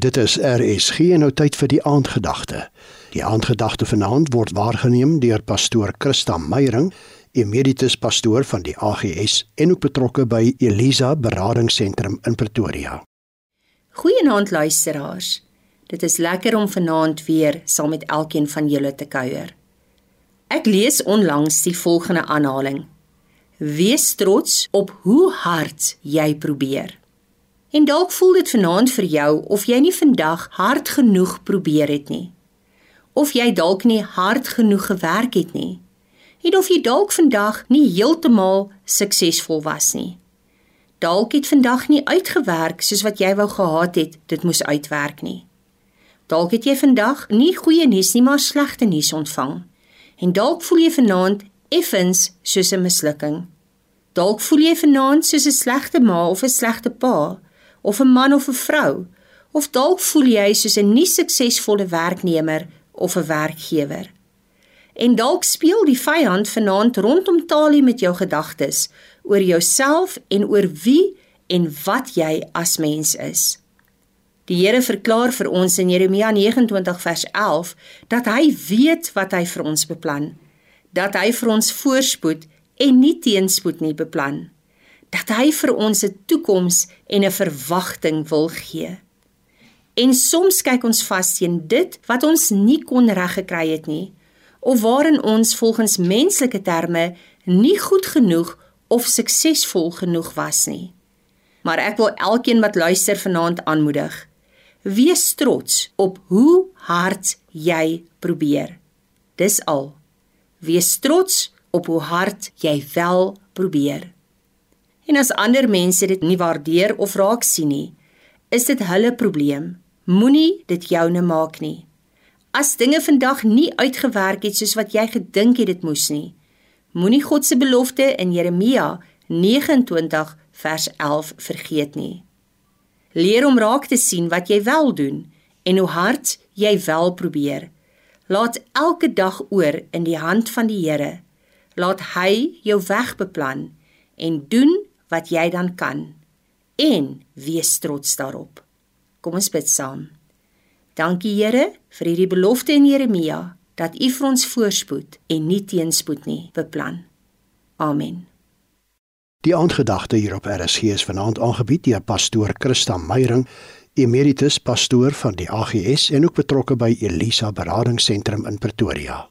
Dit is RSG en nou tyd vir die aandgedagte. Die aandgedagte vanaand word waargeneem deur pastoor Christa Meyering, emeritus pastoor van die AGS en ook betrokke by Elisa Beradingsentrum in Pretoria. Goeienaand luisteraars. Dit is lekker om vanaand weer saam met elkeen van julle te kuier. Ek lees onlangs die volgende aanhaling: Wees trots op hoe hard jy probeer. En dalk voel dit vanaand vir jou of jy nie vandag hard genoeg probeer het nie. Of jy dalk nie hard genoeg gewerk het nie. En of jy dalk vandag nie heeltemal suksesvol was nie. Dalk het vandag nie uitgewerk soos wat jy wou gehad het dit moes uitwerk nie. Dalk het jy vandag nie goeie nuus nie maar slegte nuus ontvang. En dalk voel jy vanaand effens soos 'n mislukking. Dalk voel jy vanaand soos 'n slegte ma of 'n slegte pa of 'n man of 'n vrou of dalk voel jy soos 'n nie suksesvolle werknemer of 'n werkgewer. En dalk speel die vyand vanaand rondom talie met jou gedagtes oor jouself en oor wie en wat jy as mens is. Die Here verklaar vir ons in Jeremia 29 vers 11 dat hy weet wat hy vir ons beplan, dat hy vir ons voorspoed en nie teenspoed nie beplan, dat hy vir ons 'n toekoms en 'n verwagting wil gee. En soms kyk ons vas teen dit wat ons nie kon reggekry het nie of waarin ons volgens menslike terme nie goed genoeg of suksesvol genoeg was nie. Maar ek wil elkeen wat luister vanaand aanmoedig Wees trots op hoe hard jy probeer. Dis al. Wees trots op hoe hard jy wel probeer. En as ander mense dit nie waardeer of raak sien nie, is dit hulle probleem. Moenie dit joune maak nie. As dinge vandag nie uitgewerk het soos wat jy gedink het dit moes nie, moenie God se belofte in Jeremia 29 vers 11 vergeet nie. Leer om raak te sien wat jy wel doen en hoe hard jy wel probeer. Laat elke dag oor in die hand van die Here. Laat hy jou weg beplan en doen wat jy dan kan en wees trots daarop. Kom ons bid saam. Dankie Here vir hierdie belofte in Jeremia dat U vir ons voorspoed en nie teenspoed nie beplan. Amen. Die aandgedagte hier op RSG is vanaand aangebied deur pastoor Christa Meyering, emeritus pastoor van die AGS en ook betrokke by Elisa Beradingsentrum in Pretoria.